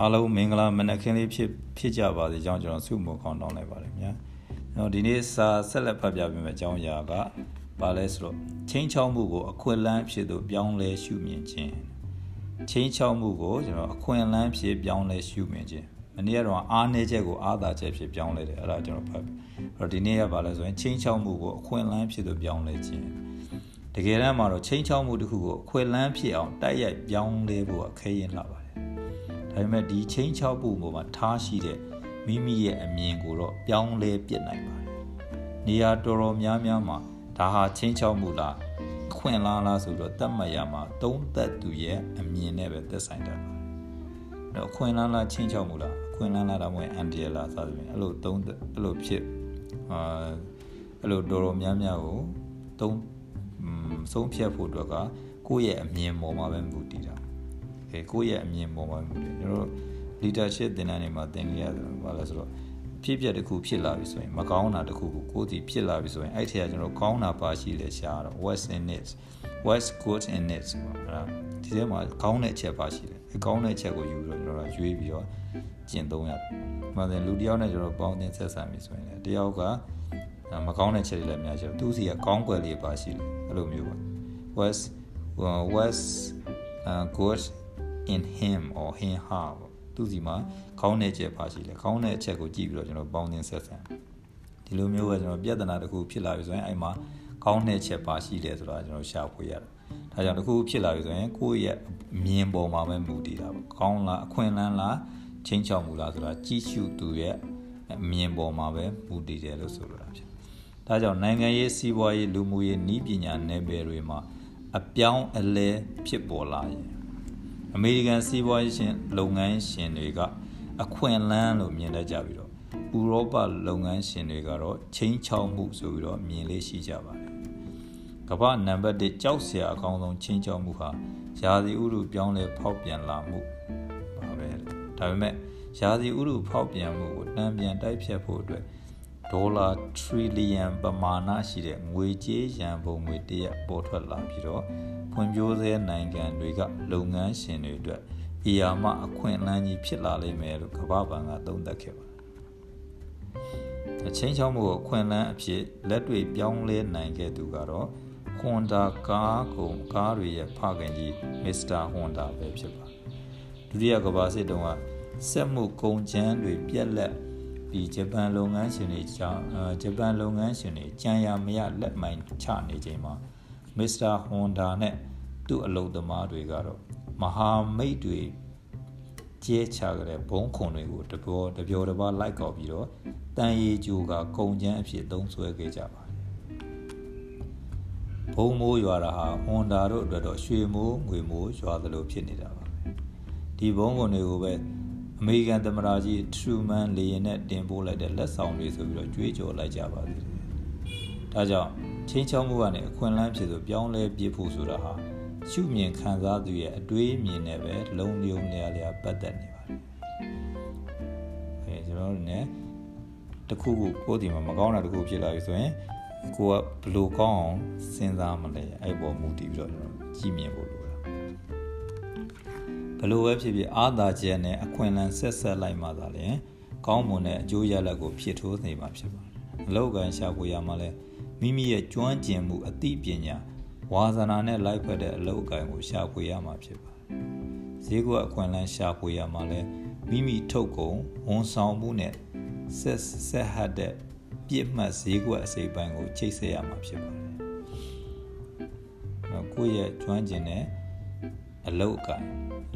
အားလုံးမင်္ဂလာမနက်ခင်းလေးဖြစ်ဖြစ်ကြပါစေကြောင်းကျွန်တော်ဆုမွန်ကောင်းတောင်းလိုက်ပါတယ်မြတ်။ကျွန်တော်ဒီနေ့စာဆက်လက်ဖတ်ပြပေးမယ့်အကြောင်းအရာကဘာလဲဆိုတော့ချင်းချောက်မှုကိုအခွင့်အလမ်းဖြစ်သို့ပြောင်းလဲရှုမြင်ခြင်းချင်းချောက်မှုကိုကျွန်တော်အခွင့်အလမ်းဖြစ်ပြောင်းလဲရှုမြင်ခြင်းမနေ့ကတော့အားနည်းချက်ကိုအားသာချက်ဖြစ်ပြောင်းလဲတယ်အဲ့ဒါကျွန်တော်ဖတ်ပြီ။အဲ့တော့ဒီနေ့ကဘာလဲဆိုရင်ချင်းချောက်မှုကိုအခွင့်အလမ်းဖြစ်သို့ပြောင်းလဲခြင်းတကယ်တမ်းမှာတော့ချင်းချောက်မှုတစ်ခုကိုအခွင့်အလမ်းဖြစ်အောင်တိုက်ရိုက်ပြောင်းလဲဖို့အခက်ရင်လာပါတယ် ဒါပေမဲ့ဒီချင်းချောက်မှုပေါ်မှာထားရှိတဲ့မိမိရဲ့အမြင်ကိုတော့ပြောင်းလဲပြစ်နိုင်ပါတယ်နေရာတော်တော်များများမှာဒါဟာချင်းချောက်မှုလားခွင့်လားလားဆိုတော့တတ်မှတ်ရမှာသုံးသက်သူရဲ့အမြင်နဲ့ပဲသက်ဆိုင်တတ်ပါတယ်တော့ခွင့်လားလားချင်းချောက်မှုလားခွင့်လားလားဒါမှမဟုတ်အန်ဒီယလားစသဖြင့်အဲ့လိုသုံးအဲ့လိုဖြစ်အာအဲ့လိုတော်တော်များများကိုသုံးဆုံးဖြတ်ဖို့အတွက်ကကိုယ့်ရဲ့အမြင်ပေါ်မှာပဲမူတည်တာ။ အဲကိုယ့်ရဲ့အမြင်ပေါ်မှာမူတည်။ကျွန်တော်တို့ leadership သင်တန်းတွေမှာသင်ကြရတယ်ဘာလဲဆိုတော့ဖြစ်ပျက်တစ်ခုဖြစ်လာပြီဆိုရင်မကောင်းတာတစ်ခုကိုကိုယ်စီဖြစ်လာပြီဆိုရင်အဲ့ထက်ကကျွန်တော်ကောင်းတာပါရှိလဲရှားတော့ what's in it what's good in it ဆိုတာဒီထဲမှာကောင်းတဲ့အချက်ပါရှိတယ်။ကောင်းတဲ့အချက်ကိုယူပြီးတော့ကျွန်တော်ရွေးပြီးတော့ကျင့်သုံးရတယ်။မှန်တယ်လူတယောက်နဲ့ကျွန်တော်ပေါင်းသင်ဆက်ဆံပြီဆိုရင်တယောက်ကမကောင်းတဲ့ချက်တွေလည်းအများကြီးသူစီကကောင်းကွယ်လေးပါရှိတယ်အဲ့လိုမျိုးပါ was uh, was uh, good in him or in her သူစီမှာကောင်းတဲ့ချက်ပါရှိတယ်ကောင်းတဲ့အချက်ကိုကြည့်ပြီးတော့ကျွန်တော်ပေါင်းသင်ဆက်ဆံဒီလိုမျိုးပဲကျွန်တော်ပြဿနာတစ်ခုဖြစ်လာပြီဆိုရင်အဲ့မှာကောင်းတဲ့ချက်ပါရှိတယ်ဆိုတာကျွန်တော်ရှာဖွေရတယ်ဒါကြောင့်တစ်ခုဖြစ်လာပြီဆိုရင်ကိုယ့်ရဲ့မြင်ပေါ်မှာပဲမူတည်တာပေါ့ကောင်းလားအခွင့်အလမ်းလားချင်းချောက်မူလားဆိုတာကြည့်ရှုသူရဲ့မြင်ပေါ်မှာပဲမူတည်တယ်လို့ဆိုလိုတာဖြစ်ဒါကြောင့်နိုင်ငံရေးစီးပွားရေးလူမှုရေးဤပညာနယ်ပယ်တွေမှာအပြောင်းအလဲဖြစ်ပေါ်လာရင် အမေရိကန်စီးပွားရေးရှင်လုပ်ငန်းရှင်တွေကအခွင့်အလမ်းလို့မြင်တတ်ကြပြီးတော့ဥရောပလုပ်ငန်းရှင်တွေကတော့ချင်းချောက်မှုဆိုပြီးတော့မြင်လေးရှိကြပါတယ်။ကမ္ဘာနံပါတ်1ကြောက်စရာအကောင်းဆုံးချင်းချောက်မှုဟာရာသီဥတုပြောင်းလဲဖောက်ပြန်လာမှုပါပဲ။ဒါပေမဲ့ရာသီဥတုဖောက်ပြန်မှုကိုတံပြန်တိုက်ဖြတ်ဖို့အတွက် ဒေါ်လာထရီလီယံပမာဏရှိတဲ့ငွေကြေးရန်ပုံငွေတရက်ပေါ်ထွက်လာပြီးတော့ဖွံ့ဖြိုးဆဲနိုင်ငံတွေကလုပ်ငန်းရှင်တွေအတွက်အရာမအခွင့်အလမ်းကြီးဖြစ်လာလိမ့်မယ်လို့ကမ္ဘာ့ဘဏ်ကသုံးသပ်ခဲ့ပါတယ်။အချင်းချောင်းမှုကိုအခွင့်အလမ်းအဖြစ်လက်တွေ့ပြောင်းလဲနိုင်ခဲ့သူကတော့ Honda ကားကုန်ကားတွေရဲ့ဖခင်ကြီး Mr. Honda ပဲဖြစ်ပါဒုတိယကမ္ဘာစစ်တုန်းကစက်မှုကုန်ကျန်းတွေပြက်လက် ပြီးဂျပန်လုပ်ငန်းရှင်တွေကြောင့်ဂျပန်လုပ်ငန်းရှင်တွေကြံရမရလက်မိုင်းချနေချိန်မှာမစ္စတာဟွန်ဒါနဲ့သူ့အလုပ်သမားတွေကတော့မဟာမိတ်တွေကျဲချကြတဲ့ဘုံခွန်တွေကိုတပြောတပြောတပါလိုက်ကောက်ပြီးတော့တန်ရီဂျိုကကုံချမ်းအဖြစ်သုံးဆွဲခဲ့ကြပါတယ်ဘုံမိုးရွာတာဟာဟွန်ဒါတို့အတွက်တော့ရွှေမိုးငွေမိုးရွာသလိုဖြစ်နေတာပါဒီဘုံခွန်တွေကိုပဲ အမေရိကန်သမ္မတကြီးထရူမန်လေယာဉ်နဲ့တင်ပို့လိုက်တဲ့လက်ဆောင်တွေဆိုပြီးတော့ကြွေးကြော်လိုက်ကြပါသေးတယ်။ဒါကြောင့်ချင်းချောင်းမှုကနေအခွင့်အလမ်းဖြစ်ဆိုပြောင်းလဲပြဖို့ဆိုတာဟာရှုမြင်ခံစားသူရဲ့အတွေးမြင်နဲ့ပဲလုံယုံနေရလျာပတ်သက်နေပါတယ်။အဲကျွန်တော်တို့ ਨੇ တခုခုကိုယ်ဒီမှာမကောင်းတာတခုဖြစ်လာပြီဆိုရင်ကိုကဘလို့ကောင်းအောင်စဉ်းစားမလဲအဲ့ပေါ်မူတည်ပြီးတော့ကျွန်တော်ကြည့်မြင်ဖို့လို ဘလို့ပဲဖြစ်ဖြစ်အာသာချက်နဲ့အခွင့်အလမ်းဆက်ဆက်လိုက်မှသာလေကောင်းမွန်တဲ့အကျိုးရလဒ်ကိုဖြစ်ထိုးနေမှာဖြစ်ပါတယ်။အလောက်ကန်ရှာဖွေရမှာလဲမိမိရဲ့ကျွမ်းကျင်မှုအသိပညာဝါသနာနဲ့လိုက်ဖက်တဲ့အလောက်ကန်ကိုရှာဖွေရမှာဖြစ်ပါတယ်။ဈေးကွက်အခွင့်အလမ်းရှာဖွေရမှာလဲမိမိထုတ်ကုန်ဝန်ဆောင်မှုနဲ့ဆက်ဆက်ဟတ်တဲ့ပြစ်မှတ်ဈေးကွက်အစိပ်ပိုင်းကိုချိတ်ဆက်ရမှာဖြစ်ပါတယ်။ကိုယ့်ရဲ့ကျွမ်းကျင်တဲ့အလောက်ကန်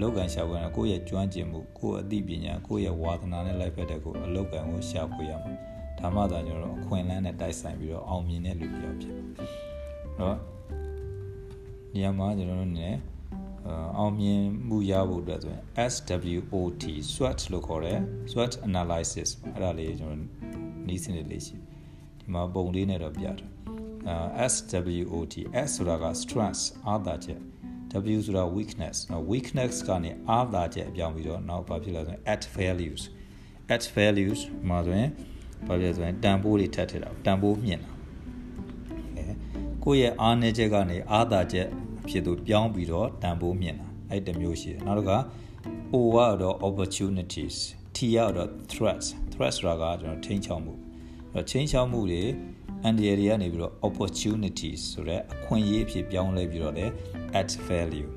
လောက်ကန်ရှာဖွေရကိုယ့်ရဲ့ကျွမ်းကျင်မှုကိုယ့်အသိပညာကိုယ့်ရဲ့ဝါသနာနဲ့လိုက်ဖက်တဲ့ကိုအလောက်ကန်ကိုရှာဖွေရမှာဒါမှသာကျွန်တော်အခွင့်အလမ်းနဲ့တိုက်ဆိုင်ပြီးတော့အောင်မြင်တဲ့လူတစ်ယောက်ဖြစ်တော့နေရာမှာကျွန်တော်တို့ねအောင်မြင်မှုရဖို့အတွက်ဆိုရင် SWOT SWOT လို့ခေါ်တယ် SWOT analysis အဲ့ဒါလေးကျွန်တော်နီးစနစ်လေးရှိဒီမှာပုံလေးနဲ့တော့ပြတယ် SWOT S ဆိုတာက stress အားသာချက် W ဆိုတာ weakness နော် weakness ကနေအားသာချက်အပြောင်းပြီးတော့နောက်ဘာဖြစ်လဲဆိုရင် at values at values မှာဆိုရင်ဘာဖြစ်လဲဆိုရင်တန်ဖိုးတွေထပ်ထည့်တာတန်ဖိုးမြင့်တာအဲကိုယ့်ရဲ့အားနည်းချက်ကနေအားသာချက်ဖြစ်သူပြောင်းပြီးတော့တန်ဖိုးမြင့်တာအဲ့တမျိုးရှိတယ်နောက်တစ်ခါ O ကတော့ opportunities T ကတော့ threats threats ဆိုတာကကျွန်တော်ထိန်းချောက်မှုအဲ့တော့ထိန်းချောက်မှုတွေအန်ဒီရတွေကနေပြီးတော့ opportunities ဆိုတဲ့အခွင့်အရေးဖြစ်ပြောင်းလဲပြီးတော့လေ add value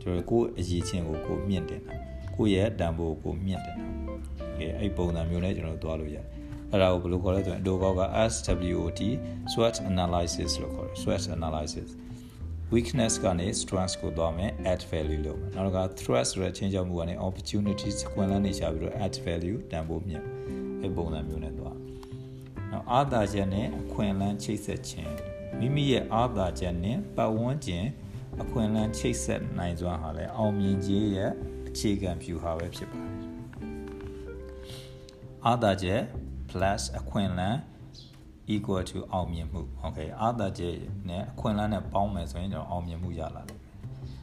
ကျွန်တော်ကိုယ်အရေးချင်းကိုကိုမြင့်တင်တာကိုယ့်ရဲ့တန်ဖိုးကိုမြင့်တင်တာကဲအဲ့ပုံစံမျိုးနဲ့ကျွန်တော်သွားလို့ရတယ်အဲ့ဒါကိုဘယ်လိုခေါ်လဲဆိုရင်အတိုကောက်က SWOT SWOT analysis လို့ခေါ်တယ် SWOT analysis weakness ကနေ strength ကိုသွားမယ် add value လို့မယ်နောက်က threat ဆိုတဲ့ချင်းချောက်မှုကနေ opportunities ခွင့်လန်းနေချပြီးတော့ add value တန်ဖိုးမြင့်အဲ့ပုံစံမျိုးနဲ့သွားနောက်အာသာချက်နဲ့အခွင့်အလမ်းချိတ်ဆက်ခြင်းမိမိရဲ့အာသာချက်နဲ့ပတ်ဝန်းကျင် အခွင့်အလမ်းချိတ်ဆက်နိုင်စွမ်းဟာလည်းအောင်မြင်ခြင်းရဲ့အခြေခံဖြူဟာပဲဖြစ်ပါတယ်အာသာချက် plus အခွင့်အလမ်း equal to အောင်မြင်မှု okay အာသာချက်နဲ့အခွင့်အလမ်းနဲ့ပေါင်းမယ်ဆိုရင်ကျွန်တော်အောင်မြင်မှုရလာတယ်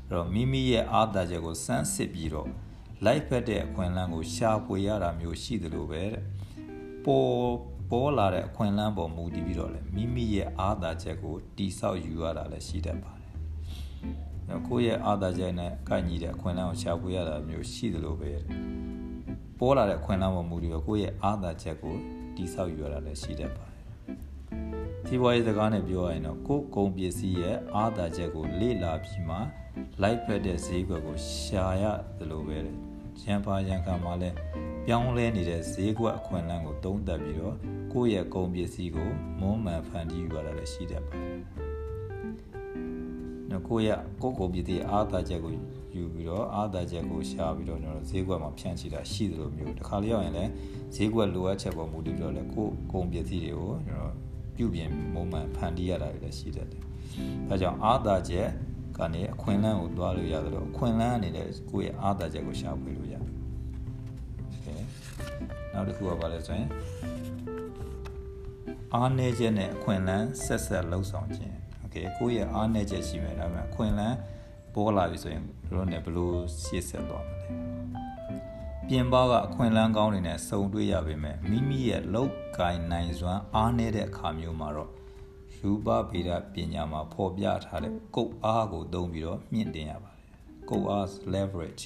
အဲ့တော့မိမိရဲ့အာသာချက်ကိုစမ်းစစ်ပြီးတော့လိုက်ဖက်တဲ့အခွင့်အလမ်းကိုရှာဖွေရတာမျိုးရှိသလိုပဲတဲ့ပေါ်ပေါ်လာတဲ့အခွင့်အလမ်းပေါ်မူတည်ပြီးတော့လေမိမိရဲ့အာသာချက်ကိုတိဆောက်ယူရတာလည်းရှိတတ်ပါတယ်။ ကိုယ့်ရဲ့အာသာချက်နဲ့ကိုက်ညီတဲ့အခွင့်အလမ်းကိုရှာဖွေရတာမျိုးရှိသလိုပဲပေါ်လာတဲ့အခွင့်အလမ်းပေါ်မူတည်ပြီးကိုယ့်ရဲ့အာသာချက်ကိုတိဆောက်ယူရတာလည်းရှိတတ်ပါတယ်စီးပွားရေးစကားနဲ့ပြောရရင်တော့ကိုယ်ကုန်ပစ္စည်းရဲ့အာသာချက်ကိုလေ့လာပြီးမှလိုက်ဖက်တဲ့ဈေးကွက်ကိုရှာရသလိုပဲရန်ပါရန်ခံမှာလဲပြောင်းလဲနေတဲ့ဈေးကွက်အခွင့်အလမ်းကိုသုံးသပ်ပြီးတော့ကိုယ့်ရဲ့ကုန်ပစ္စည်းကိုမွမ်းမံဖန်တီးယူရတာလည်းရှိတတ်ပါတယ်။ နော်ကိုယ့်ရဲ့ကိုယ့်ကုန်ပစ္စည်းအာသာချက်ကိုယူပြီးတော့အာသာချက်ကိုရှာပြီးတော့ကျွန်တော်ဈေးကွက်မှာဖြန့်ချိတာရှိသလိုမျိုးတစ်ခါလေးရောက်ရင်လည်းဈေးကွက်လိုအပ်ချက်ပေါ်မူတည်ပြီးတော့လည်းကိုယ့်ကုန်ပစ္စည်းတွေကိုကျွန်တော်ပြုပြင်မုံမှန်ဖန်တီးရတာတွေလည်းရှိတတ်တယ်။ဒါကြောင့်အာသာချက်ကနေအခွင့်အလမ်းကိုသွားလို့ရတယ်လို့အခွင့်အလမ်းအနေနဲ့ကိုယ့်ရဲ့အာသာချက်ကိုရှာဖွေလို့ရတယ်။ Okay နောက်တစ်ခုကဘာလဲဆိုရင်အားနည်းချက်နဲ့အခွင့်အလမ်းဆက်ဆက်လှုပ်ဆောင်ခြင်း Okay ကိုယ့်ရဲ့အားနည်းချက်ရှိမယ်ဒါပေမဲ့အခွင့်အလမ်းပေါ်လာပြီဆိုရင်တို့နဲ့ဘယ်လိုရှေ့ဆက်သွားမလဲပြင်ပကအခွင့်အလမ်းကောင်းတွေနဲ့စုံတွေ့ရပေမဲ့မိမိရဲ့လောက်ကင်နိုင်စွမ်းအားနည်းတဲ့အခါမျိုးမှာတော့ရူပဗေဒပညာမှာဖော်ပြထားတဲ့ကုတ်အားကိုသုံးပြီးတော့မြင့်တင်ရပါတယ်ကုတ်အား leverage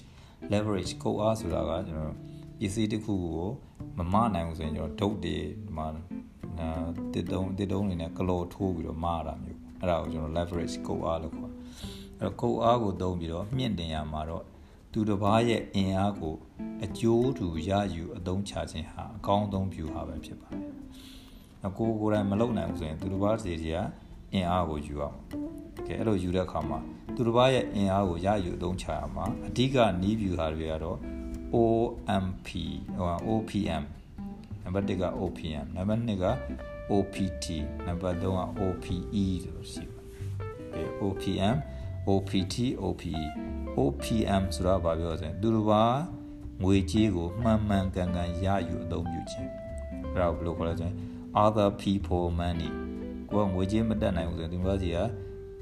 leverage ကုတ်အားဆိုတာကကျွန်တော်ပစ္စည်းတစ်ခုကိုမမနိုင်ဘူးဆိုရင်ကျွန်တော်ဒုတ်တွေဒီမှာတစ်တုံးတစ်တုံးတွေနဲ့ကလော်ထိုးပြီးတော့မာတာမျိုး အဲ့ဒါကိုကျွန်တော် leverage ကုတ်အားလို့ခေါ်အဲ့တော့ကုတ်အားကိုသုံးပြီးတော့မြင့်တင်ရမှာတော့သူတစ်ပါးရဲ့အင်အားကိုအကျိုးတူရယူအသုံးချခြင်းဟာအကောင်းဆုံး view ဟာပဲဖြစ်ပါတယ်။အကိုကိုယ်တိုင်မလုပ်နိုင်ဘူးဆိုရင်သူတစ်ပါးစီစီကအင်အားကိုယူအောင်။ကဲအဲ့လိုယူတဲ့အခါမှာသူတစ်ပါးရဲ့အင်အားကိုရယူအသုံးချရမှာအဓိကနီး view ဟာတွေကတော့ OMP ဟို OPM နံပါတ်1က OPM နံပါတ်2က OPT နံပါတ်3က OPE လို့ရှိပါတယ်။ OPM OPT OPE OPM ဆိုတာဘာပြောလဲသူတို့ပါငွေကြေးကိုမှန်မှန်ကန်ကန်ရယူအသုံးပြုခြင်းအဲ့ဒါဘယ်လိုခေါ်လဲဆိုရင် other people money ကိုကငွေကြေးမတက်နိုင်ဘူးဆိုရင်ဒီမှာစီက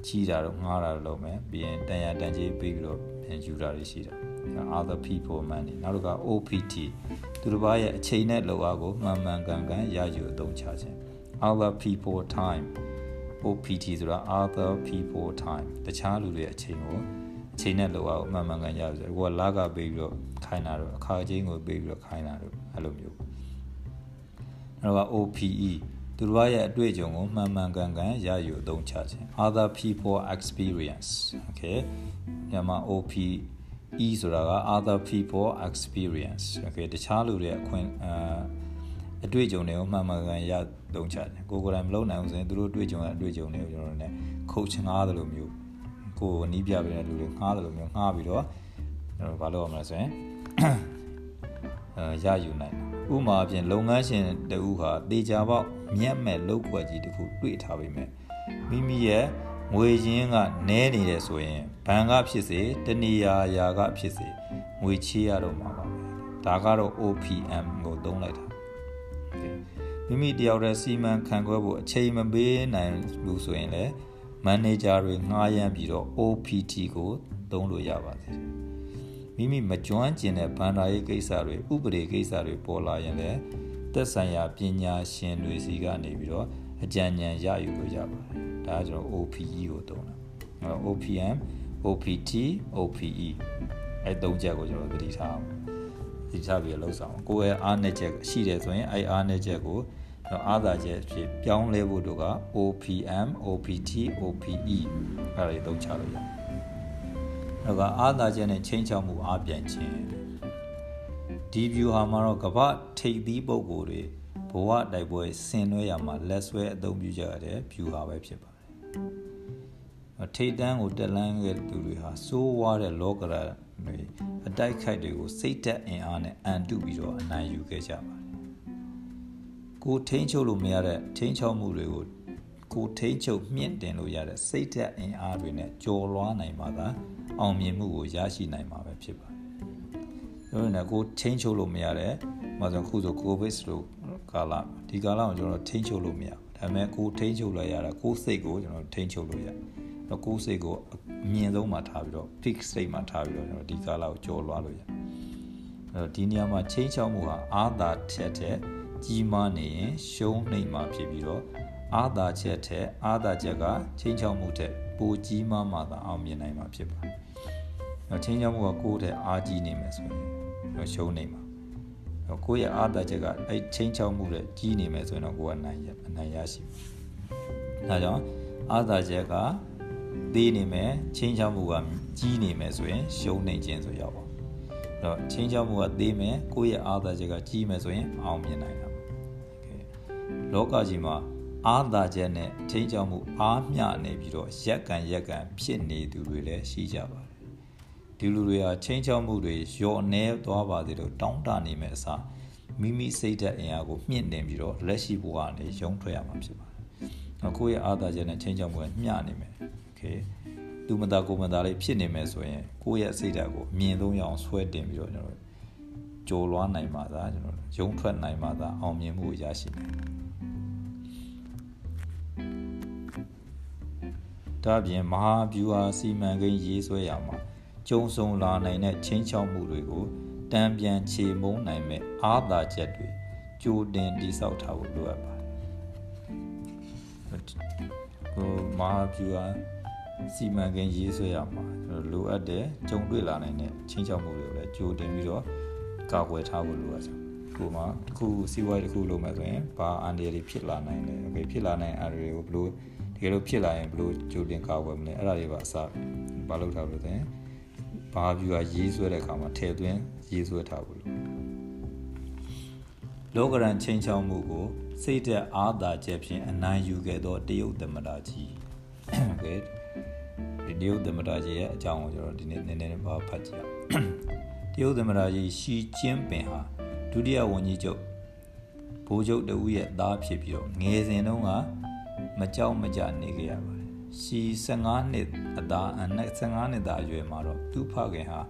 ချီးတာတော့ငှားတာတော့လုပ်မယ်ပြီးရင်တန်ရတန်ကြေးပေးပြီးတော့ပြန်ယူတာတွေရှိတာ other people money နောက်တစ်ခါ OPT သူတို့ဘာရဲ့အချိန်နဲ့လောက်အားကိုမှန်မှန်ကန်ကန်ရယူအသုံးချခြင်း other people time OPT ဆိုတာ other people time တခြားလူတွေအချိန်ကိုအချိန်နဲ့လောက်အောင်မှန်မှန်ကန်ရပြီဆိုတော့ကိုကလာကပေးပြီးတော့ခိုင်းတာတော့အခါချင်းကိုပေးပြီးတော့ခိုင်းတာတော့အဲ့လိုမျိုးအဲ့တော့ OPE သူတို့ရဲ့အတွေ့အကြုံကိုမှန်မှန်ကန်ကန်ရယူအသုံးချခြင်း other people experience okay ညမှာ OPE ဆိုတာက other people experience okay တခြားလူတွေအခွင့်အာ အတွေ့အကြုံတွေကိုမှန်မှန်ကန်ရသုံးချတယ်ကိုကိုယ်တိုင်မလုပ်နိုင်ဘူးဆိုရင်သူတို့အတွေ့အကြုံအတွေ့အကြုံတွေကိုကျွန်တော်တို့ ਨੇ ခုတ်ချငားတယ်လို့မျိုးကိုယ်နီးပြပေးတဲ့လူတွေငှားတယ်လို့မျိုးငှားပြီးတော့ကျွန်တော်ဘာလုပ်ရမလဲဆိုရင်အဲရယူနိုင်ဥမာအပြင်လုပ်ငန်းရှင်တဦးဟာတေချာပေါက်မြက်မဲ့လောက်ွက်ကြီးတခုတွေ့ထားပေမဲ့မိမိရဲ့ငွေရင်းကနဲနေတယ်ဆိုရင်ဘဏ်ကဖြစ်စေတဏီယာယာကဖြစ်စေငွေချေးရတော့မှာပါပဲဒါကတော့ OPM ကိုသုံးလိုက်တာ မိမိတယောက်တည်းစီမံခန့်ခွဲဖို့အချိန်မပေးနိုင်ဘူးဆိုရင်လည်းမန်နေဂျာတွေငှားရမ်းပြီးတော့ OPT ကိုသုံးလို့ရပါသေးတယ်မိမိမကျွမ်းကျင်တဲ့ဘန္ဒာရေးကိစ္စတွေဥပဒေကိစ္စတွေပေါ်လာရင်လည်းသက်ဆိုင်ရာပညာရှင်တွေစီကနေပြီးတော့အကြံဉာဏ်ရယူလို့ရပါတယ်ဒါကကျွန်တော် OPE ကိုသုံးတာအဲ OPM OPT OPE အဲသုံးချက်ကိုကျွန်တော်သတိထားအောင်သ တိထားပြီးလှုပ်ဆောင်ကိုယ့်ရဲ့အားနည်းချက်ရှိတယ်ဆိုရင်အဲအားနည်းချက်ကိုတော့အားသာချက်ဖြစ်ပြောင်းလဲဖို့တို့က OPM OPT OPE အဲ့ဒါတွေသုံးချလို့ရတယ်။တော့ကအားသာချက်နဲ့ချိန်ချောက်မှုအားပြန်ခြင်းဒီ view ဟာမှာတော့ကမ္ဘာထိပ်သီးပုံကိုယ်တွေဘဝတိုက်ပွဲဆင်နွှဲရမှာလက်ဆွဲအသုံးပြုကြရတဲ့ view ဟာပဲဖြစ်ပါတယ်။ထိတ်တန်းကိုတက်လန်းခဲ့သူတွေဟာစိုးဝါးတဲ့လောကရာတွေအ တိုက်ခိုက်တွေကိုစိတ်သက်အင်အားနဲ့အန်တုပြီးတော့အနိုင်ယူခဲ့ကြပါတယ်ကိုထိန်းချုပ်လို့မရတဲ့ထိန်းချုပ်မှုတွေကိုကိုထိန်းချုပ်မြင့်တင်လို့ရတဲ့စိတ်သက်အင်အားတွေနဲ့ကြော်လွှားနိုင်မှသာအောင်မြင်မှုကိုရရှိနိုင်မှာပဲဖြစ်ပါတယ်။ဒါနဲ့ကိုထိန်းချုပ်လို့မရတဲ့မဆိုခုဆိုကိုဗစ်လို့ကာလဒီကာလကိုကျွန်တော်ထိန်းချုပ်လို့မရဘူး။ဒါပေမဲ့ကိုထိန်းချုပ်လိုက်ရတာကိုစိတ်ကိုကျွန်တော်ထိန်းချုပ်လို့ရတယ်။ တော့ကိုစိတ်ကိုအမြင့်ဆုံးမှာထားပြီးတော့ fix state မှာထားပြီးတော့ကျွန်တော်ဒီကာလကိုကြော်လွှားလို့ရတယ်။အဲ့တော့ဒီနေရာမှာချိန်ချောက်မှုဟာအာသာထက်တဲ့ကြီးမားနေရင်ရှုံးနှိမ်မှာဖြစ်ပြီးတော့အာသာချက်ထက်အာသာချက်ကချင်းချောက်မှုထက်ပိုကြီးမားမှသာအောင်မြင်နိုင်မှာဖြစ်ပါတယ်။တော့ချင်းချောက်မှုကကိုယ်ထက်အားကြီးနေမယ်ဆိုရင်တော့ရှုံးနေမှာ။တော့ကိုယ့်ရဲ့အာသာချက်ကအဲ့ချင်းချောက်မှုတဲ့ကြီးနေမယ်ဆိုရင်တော့ကိုယ်ကနိုင်ရအနိုင်ရရှိမှာ။ဒါကြောင့်အာသာချက်က သေးနေမယ်ချင်းချောက်မှုကကြီးနေမယ်ဆိုရင်ရှုံးနေခြင်းဆိုရောက်ပါတော့ချင်းချောက်မှုကသေးမယ်ကိုယ့်ရဲ့အာသာချက်ကကြီးမယ်ဆိုရင်အောင်မြင်နိုင်တာလောကကြီးမှာအာသာချက်နဲ့ချင်းချောက်မှုအားမျှနေပြီးတော့ရက်ကန်ရက်ကန်ဖြစ်နေသူတွေလည်းရှိကြပါတယ်ဒီလူတွေဟာချင်းချောက်မှုတွေရော့နေသွားပါသေးလို့တောင်းတနေမဲ့အစားမိမိစိတ်ဓာတ်အင်အားကိုမြင့်တင်ပြီးတော့လက်ရှိဘဝကနေရုံထွက်ရမှာဖြစ်ပါတယ်။တော့ကိုယ့်ရဲ့အာသာချက်နဲ့ချင်းချောက်မှုကမျှနေမယ်။ Okay သူမသားကိုမသားလေးဖြစ်နေမယ်ဆိုရင်ကိုယ့်ရဲ့စိတ်ဓာတ်ကိုအမြင့်ဆုံးရအောင်ဆွဲတင်ပြီးတော့ကျွန်တော်ကြိုလွားနိုင်မှသာကျွန်တော်ရုံထွက်နိုင်မှသာအောင်မြင်မှုရရှိနိုင်တယ်ဒါ့အပြင်မဟာဗျူဟာစီမံကိန်းရေးဆွဲရမှာကျုံဆုံလာနိုင်တဲ့ချင်းချောက်မှုတွေကိုတံပြန်ခြေမုံနိုင်မဲ့အာသာချက်တွေကြိုတင်တိဆောက်ထားဖို့လိုအပ်ပါတယ်။ဟိုမဟာဗျူဟာ စီမံကိန်းရေးဆွဲရမှာလိုအပ်တဲ့ကြုံတွေ့လာနိုင်တဲ့ချင်းချောက်မှုတွေကိုလည်းကြိုတင်ပြီးတော့ကာကွယ်ထားဖို့လိုအပ်တယ်။ကိုမှတစ်ခုစီးပွားရေးတစ်ခုလုပ်မယ်ဆိုရင်ဘာအန်ဒီရီဖြစ်လာနိုင်လဲ။ Okay ဖြစ်လာနိုင်အန်ဒီရီကိုဘယ်လိုတကယ်လို့ဖြစ်လာရင်ဘလို့ကြိုတင်ကာကွယ်မလဲအဲ့ဒါတွေပါအစားဘာလုပ်ထားလို့လဲဘာဗျူကရေးဆွဲတဲ့အခါမှာထည့်သွင်းရေးဆွဲထားဖို့လို့လောကရန်ချင်းချောင်းမှုကိုစိတ်သက်အားသာချက်ဖြင့်အနိုင်ယူခဲ့သောတရုတ်သမ္မတကြီးကဲ ဒီတရုတ်သမ္မတကြီးရဲ့အကြောင်းကိုကျွန်တော်ဒီနေ့နည်းနည်းပါဖတ်ကြည့်အောင်တရုတ်သမ္မတကြီးရှီကျင်းပင်ဟာဒုတိယဝန်ကြီးချုပ်ဗိုလ်ချုပ်တဦးရဲ့သားဖြစ်ပြီးတော့ငယ်စဉ်တုန်းကမကြောက်မကြနေကြရပါတယ်ရှီ15နှစ်အသားအနက်15နှစ်သားအရွယ်မှာတော့သူ့ဖခင်ဟာ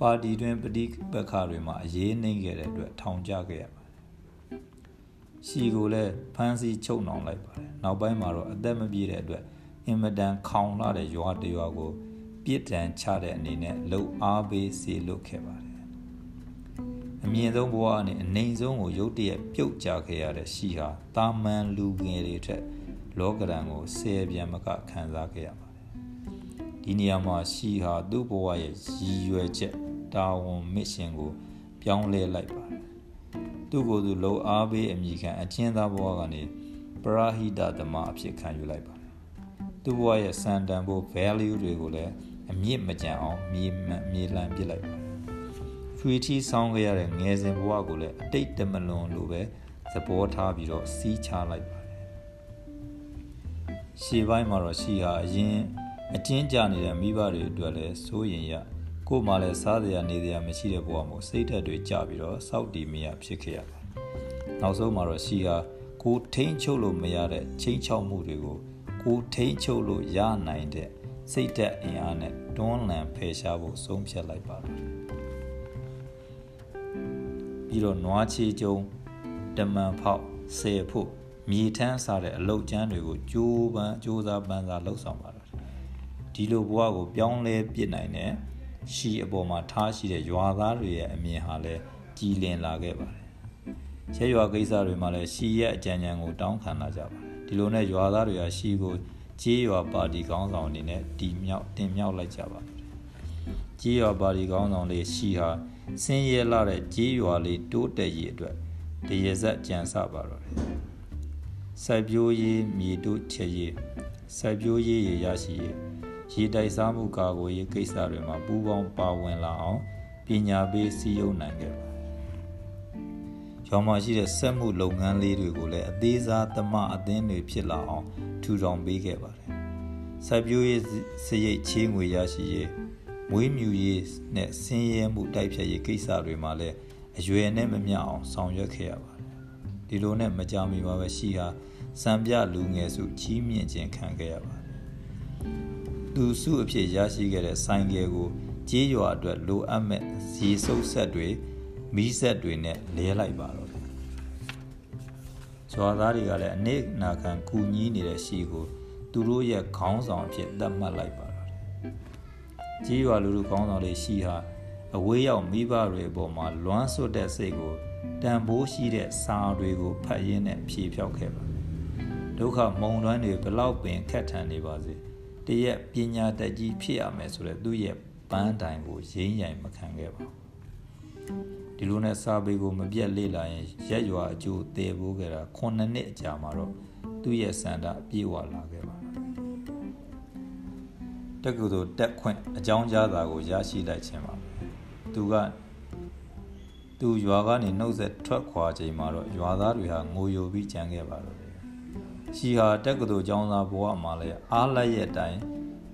ပါတီတွင်ပဋိပက္ခတွေမှာအရေးနှိမ့်ခဲ့တဲ့အတွက်ထောင်ကျခဲ့ရပါတယ်ရှီကိုလည်းဖမ်းဆီးချုပ်နှောင်လိုက်ပါတယ်နောက်ပိုင်းမှာတော့အသက်မပြည့်တဲ့အတွက် အင်မတန်ခေါင်လာတဲ့ရွာတရွာကိုပြစ်ဒဏ်ချတဲ့အနေနဲ့လှုပ်အားပေးစေလွတ်ခဲ့ပါတယ်အမြင့်ဆုံးဘဝနဲ့အနိုင်ဆုံးကိုရုတ်တရက်ပြုတ်ကျခဲ့ရတဲ့ရှီဟာတာမန်လူငယ်တွေထက်လောကရန်ကိုဆယ်ပြန်မကခံစားခဲ့ရပါတယ်ဒီနေရာမှာရှီဟာသူ့ဘဝရဲ့ရည်ရွယ်ချက်တာဝန်မစ်ရှင်ကို ပြောင်းလဲလိုက်ပါတယ်သူ့ကိုယ်သူလှုပ်အားပေးအမိခံအချင်းသားဘဝကနေပရာဟိတသမအဖြစ်ခံယူလိုက်ပါတယ် သူ့ဘဝရဲ့စံတန်ဖို့ value တွေကိုလည်းအမြင့်မကြံအောင်မြေမြေလံပစ်လိုက်ပါတယ်ဖွေထီဆောင်းခဲ့ရတဲ့ငယ်စဉ်ဘဝကိုလည်းအတိတ်တမလွန်လိုပဲသဘောထားပြီးတော့စီးချလိုက်ပါတယ်ရှေ့ပိုင်းမှာတော့ရှီဟာအရင်အချင်းကြနေတဲ့မိဘတွေအတွက်လည်းစိုးရင်ရကို့မှလည်းစားစရာနေစရာမရှိတဲ့ဘဝမှာစိတ်ဓာတ်တွေကြပြီးတော့စောက်တီမရဖြစ်ခဲ့ရပါတယ်။နောက်ဆုံးမှာတော့ရှီဟာကိုထိန်ချုပ်လို့မရတဲ့ချင်းချောက်မှုတွေကို ကိုထိန်ချုပ်လို့ရနိုင်တဲ့စိတ်ဓာတ်အင်အားနဲ့တွန်းလှန်ဖယ်ရှားဖို့ဆုံးဖြတ်လိုက်ပါတယ်။ပြီးတော့နွားချေကျုံတမန်ဖောက်ဆယ်ဖို့မြေထမ်းစားတဲ့အလုတ်ကျန်းတွေကိုကြိုးပမ်းကြိုးစားပန်းစားလှုပ်ဆောင်ပါတော့ဒီလိုဘဝကိုပြောင်းလဲပြစ်နိုင်တဲ့ရှီအပေါ်မှာထားရှိတဲ့ရွာသားတွေရဲ့အမြင်ဟာလည်းကြည်လင်လာခဲ့ပါတယ်ရဲရွာကိစ္စတွေမှာလည်းရှီရဲ့အကြံဉာဏ်ကိုတောင်းခံလာကြပါတယ် ဒီလိုနဲ့ရွာသားတွေကရှီကိုကြေးရွာပါတီကောင်းဆောင်အနေနဲ့တီမြောက်တင်မြောက်လိုက်ကြပါတယ်ကြကြေးရွာပါတီကောင်းဆောင်လေးရှိဟာဆင်းရဲလာတဲ့ကြေးရွာလေးတိုးတက်ရေးအတွက်တရဇက်ကြံစပါတော့တယ်စိုက်ပျိုးရေးမြေတို့ချက်ရေးစိုက်ပျိုးရေးရရှိရေးရေတိုက်စားမှုကာကွယ်ရေးကိစ္စတွေမှာပူးပေါင်းပါဝင်လာအောင်ပညာပေးစည်းရုံးနိုင်ခဲ့ပါ ရောင်မရှိတဲ့စက်မှုလုပ်ငန်းလေးတွေကိုလည်းအသေးစားသမအသင်းတွေဖြစ်လာအောင်ထူထောင်ပေးခဲ့ပါတယ်။စိုက်ပျိုးရေးစရိတ်ချေးငွေရရှိရေးမွေးမြူရေးနဲ့ဆင်းရဲမှုတိုက်ဖျက်ရေးကိစ္စတွေမှာလည်းအရွယ်နဲ့မမျှအောင်ဆောင်ရွက်ခဲ့ရပါတယ်။ဒီလိုနဲ့မကြမီမှာပဲရှိဟာစံပြလူငယ်စုချီးမြှင့်ခြင်းခံခဲ့ရပါတယ်။သူစုအဖြစ်ရရှိခဲ့တဲ့ဆိုင်ကယ်ကိုကြေးရွာအတွက်လိုအပ်မဲ့ရေစုပ်ဆက်တွေမီးဆက်တွေနဲ့လဲလိုက်ပါတော့ တယ်။ဇွာသားတွေကလည်းအနစ်နာခံကူညီနေတဲ့ရှိကိုသူတို့ရဲ့ခေါင်းဆောင်အဖြစ်သတ်မှတ်လိုက်ပါတော့တယ်။ကြေးရွာလူလူခေါင်းဆောင်တွေရှိဟာအဝေးရောက်မိဘတွေအပေါ်မှာလွမ်းဆွတ်တဲ့စိတ်ကိုတန်ဖိုးရှိတဲ့စာတွေကိုဖတ်ရင်းနဲ့ဖြေဖြောက်ခဲ့ပါဒုက္ခမုံတွမ်းတွေဘလောက်ပင်ခက်ထန်နေပါစေတရက်ပညာတတ်ကြီးဖြစ်ရမယ်ဆိုတဲ့သူ့ရဲ့ပန်းတိုင်ကိုရင်းရိုင်မခံခဲ့ပါဘူး ဒီလိုနဲ့စာပေကိုမပြတ်လေ့လာရင်ရက်ရွာအကျိုးတည်ဖို့ကြတာ9နှစ်အကြာမှာတော့သူ့ရဲ့စန္ဒအပြည့်ဝလာခဲ့ပါတက္ကသိုလ်တက်ခွင့်အကြောင်းကြားတာကိုရရှိလိုက်ခြင်းပါသူကသူရွာကနေနှုတ်ဆက်ထွက်ခွာချိန်မှာတော့ရွာသားတွေဟာငိုယိုပြီးကြံခဲ့ပါတော့တယ်ရှိဟာတက္ကသိုလ်ကျောင်းသားဘဝမှာလည်းအားလက်ရဲ့အတိုင်း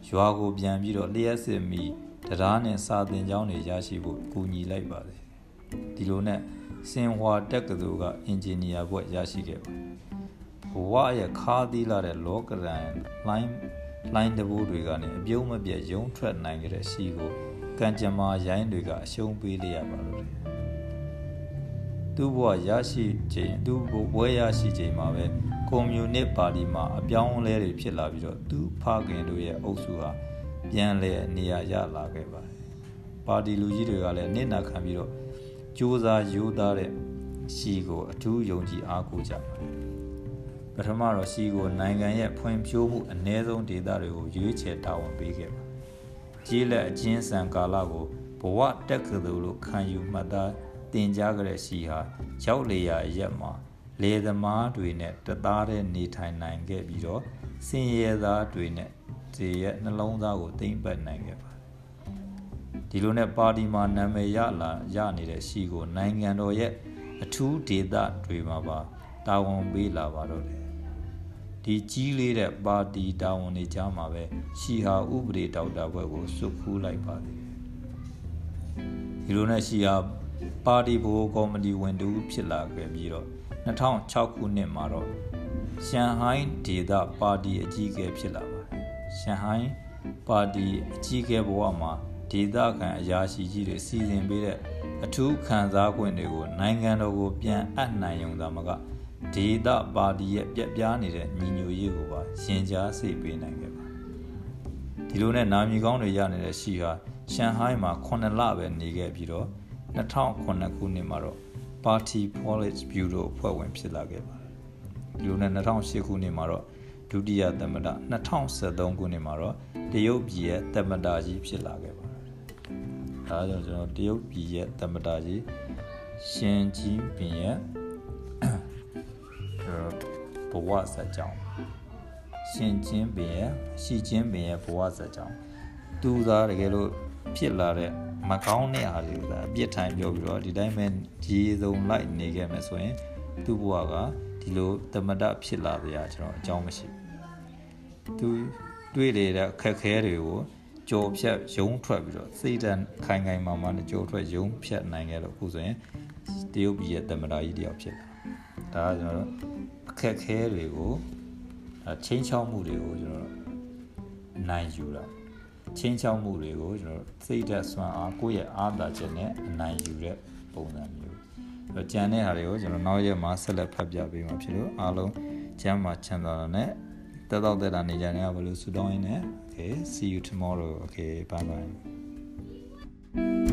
ရွာကိုပြန်ပြီးတော့လျှက်စစ်မိတရားနဲ့စာသင်ကျောင်းတွေရရှိဖို့ကူညီလိုက်ပါတယ် ဒီလိုနဲ့စင်ဟွာတက္ကသိုလ်ကအင်ဂျင်နီယာဘွဲ့ရရှိခဲ့ပါတယ်ဘဝရဲ့ခါးသီးလာတဲ့လောကရန်လိုင်းလိုင်းတဘိုးတွေကနေအပြုံးမပြတ်ရုံထွက်နိုင်ကြတဲ့ရှိကိုကံကြမ္မာရိုင်းတွေကအရှုံးပေးလိုက်ရပါလို့တယ်သူ့ဘဝရရှိချိန်သူ့ဘဝရရှိချိန်မှာပဲကွန်မြူနစ်ပါတီမှာအပြောင်းအလဲတွေဖြစ်လာပြီးတော့သူ့ဖခင်တို့ရဲ့အုပ်စုဟာပြန်လဲနေရာရလာခဲ့ပါတယ်ပါတီလူကြီးတွေကလည်းနစ်နာခံပြီးတော့ စ조사ယူသားတဲ့ရှီကိုအထူးယုံကြည်အားကိုးကြပါတယ်ပထမတော့ရှီကိုနိုင်ငံရဲ့ဖွံ့ဖြိုးမှုအ ਨੇ ဆုံးဒေသတွေကိုရွေးချယ်တာဝန်ပေးခဲ့ပါကြီးလက်အချင်းဆန်ကာလကိုဘဝတက်ကသူလို့ခံယူမှတ်သားတင်ကြားကြတဲ့ရှီဟာရောက်လေရာအရက်မှာလေသမားတွေနဲ့တသားတည်းနေထိုင်နိုင်ခဲ့ပြီးတော့စင်ရဲသားတွေနဲ့ဇေရဲ့နှလုံးသားကိုသိမ့်ပတ်နိုင်ခဲ့ပါတယ် ဒီလိုနဲ့ပါတီမှာနာမည်ရလာရနေတဲ့ရှီကိုနိုင်ငံတော်ရဲ့အထူးဒေသတွေမှာပါတာဝန်ပေးလာပါတော့တယ်ဒီကြီးလေးတဲ့ပါတီတာဝန်တွေကြားမှာပဲရှီဟာဥပဒေဒေါက်တာဘွဲ့ကိုစုခူးလိုက်ပါသေးတယ်ဒီလိုနဲ့ရှီဟာပါတီဘိုးကော်မတီဝင်တူဖြစ်လာခဲ့ပြီးတော့2006ခုနှစ်မှာတော့ရှန်ဟိုင်းဒေသပါတီအကြီးအကဲဖြစ်လာပါတယ်ရှန်ဟိုင်းပါတီအကြီးအကဲဘဝမှာ ဒေသခံအရာရှိကြီးတွေစီစဉ်ပေးတဲ့အထူးခံစား권တွေကိုနိုင်ငံတော်ကိုပြန်အပ်နိုင်ုံသာမကဒေသပါတီရဲ့ပြက်ပြားနေတဲ့ညီညွတ်ရေးကိုပါရှင်ကြားစိတ်ပေးနိုင်ခဲ့ပါဒီလိုနဲ့နာမည်ကောင်းတွေရနေတဲ့ရှီဟာရှန်ဟိုင်းမှာ9လပဲနေခဲ့ပြီးတော့2009ခုနှစ်မှာတော့ Party Policy Bureau အဖွဲ့ဝင်ဖြစ်လာခဲ့ပါတယ်ဒီလိုနဲ့2008ခုနှစ်မှာတော့ဒုတိယသမ္မတ2013ခုနှစ်မှာတော့တရုတ်ပြည်ရဲ့သမ္မတကြီးဖြစ်လာခဲ့ပါတယ် ဒါကြောင့်ကျွန်တော်တရုတ်ပြည်ရဲ့သမ္မတကြီးရှင်ကြီးပင်ရဲ့ဘဝဇာတ်ကြောင်းရှင်ချင်းပင်ရဲ့ရှီချင်းပင်ရဲ့ဘဝဇာတ်ကြောင်းသူသားတကယ်လို့ဖြစ်လာတဲ့မကောင်းတဲ့အားတွေကအပြစ်ထိုင်ပြောပြီးတော့ဒီတိုင်းပဲဒီစုံလိုက်နေခဲ့မယ်ဆိုရင်သူ့ဘဝကဒီလိုတမတဖြစ်လာကြကျွန်တော်အကြောင်းမရှိဘူးသူတွေ့နေတဲ့အခက်ခဲတွေကို ကြော်ဖြတ်ရုံးထွက်ပြီးတော့စိတ်တန်ခိုင်ခိုင်မာမာနဲ့ကြော်ထွက်ရုံးဖြတ်နိုင်ခဲ့တော့အခုဆိုရင်တရုတ်ပြည်ရဲ့တမတာကြီးတယောက်ဖြစ်လာဒါကကျွန်တော်တို့အခက်ခဲတွေကိုချင်းချောက်မှုတွေကိုကျွန်တော်နိုင်ယူတာချင်းချောက်မှုတွေကိုကျွန်တော်စိတ်ဓာတ်စွမ်းအားကိုယ့်ရဲ့အားသာချက်နဲ့အနိုင်ယူတဲ့ပုံစံမျိုးအဲကြံတဲ့ဟာတွေကိုကျွန်တော်နောက်ရက်မှာဆက်လက်ဖတ်ပြပေးမှာဖြစ်လို့အားလုံးကျမ်းမှာချမ်းသာတဲ့တက်တော့တက်တာနေကြတယ်ဘယ်လိုဆူတောင်းရင်းနဲ့ okay? See you tomorrow. Okay bye bye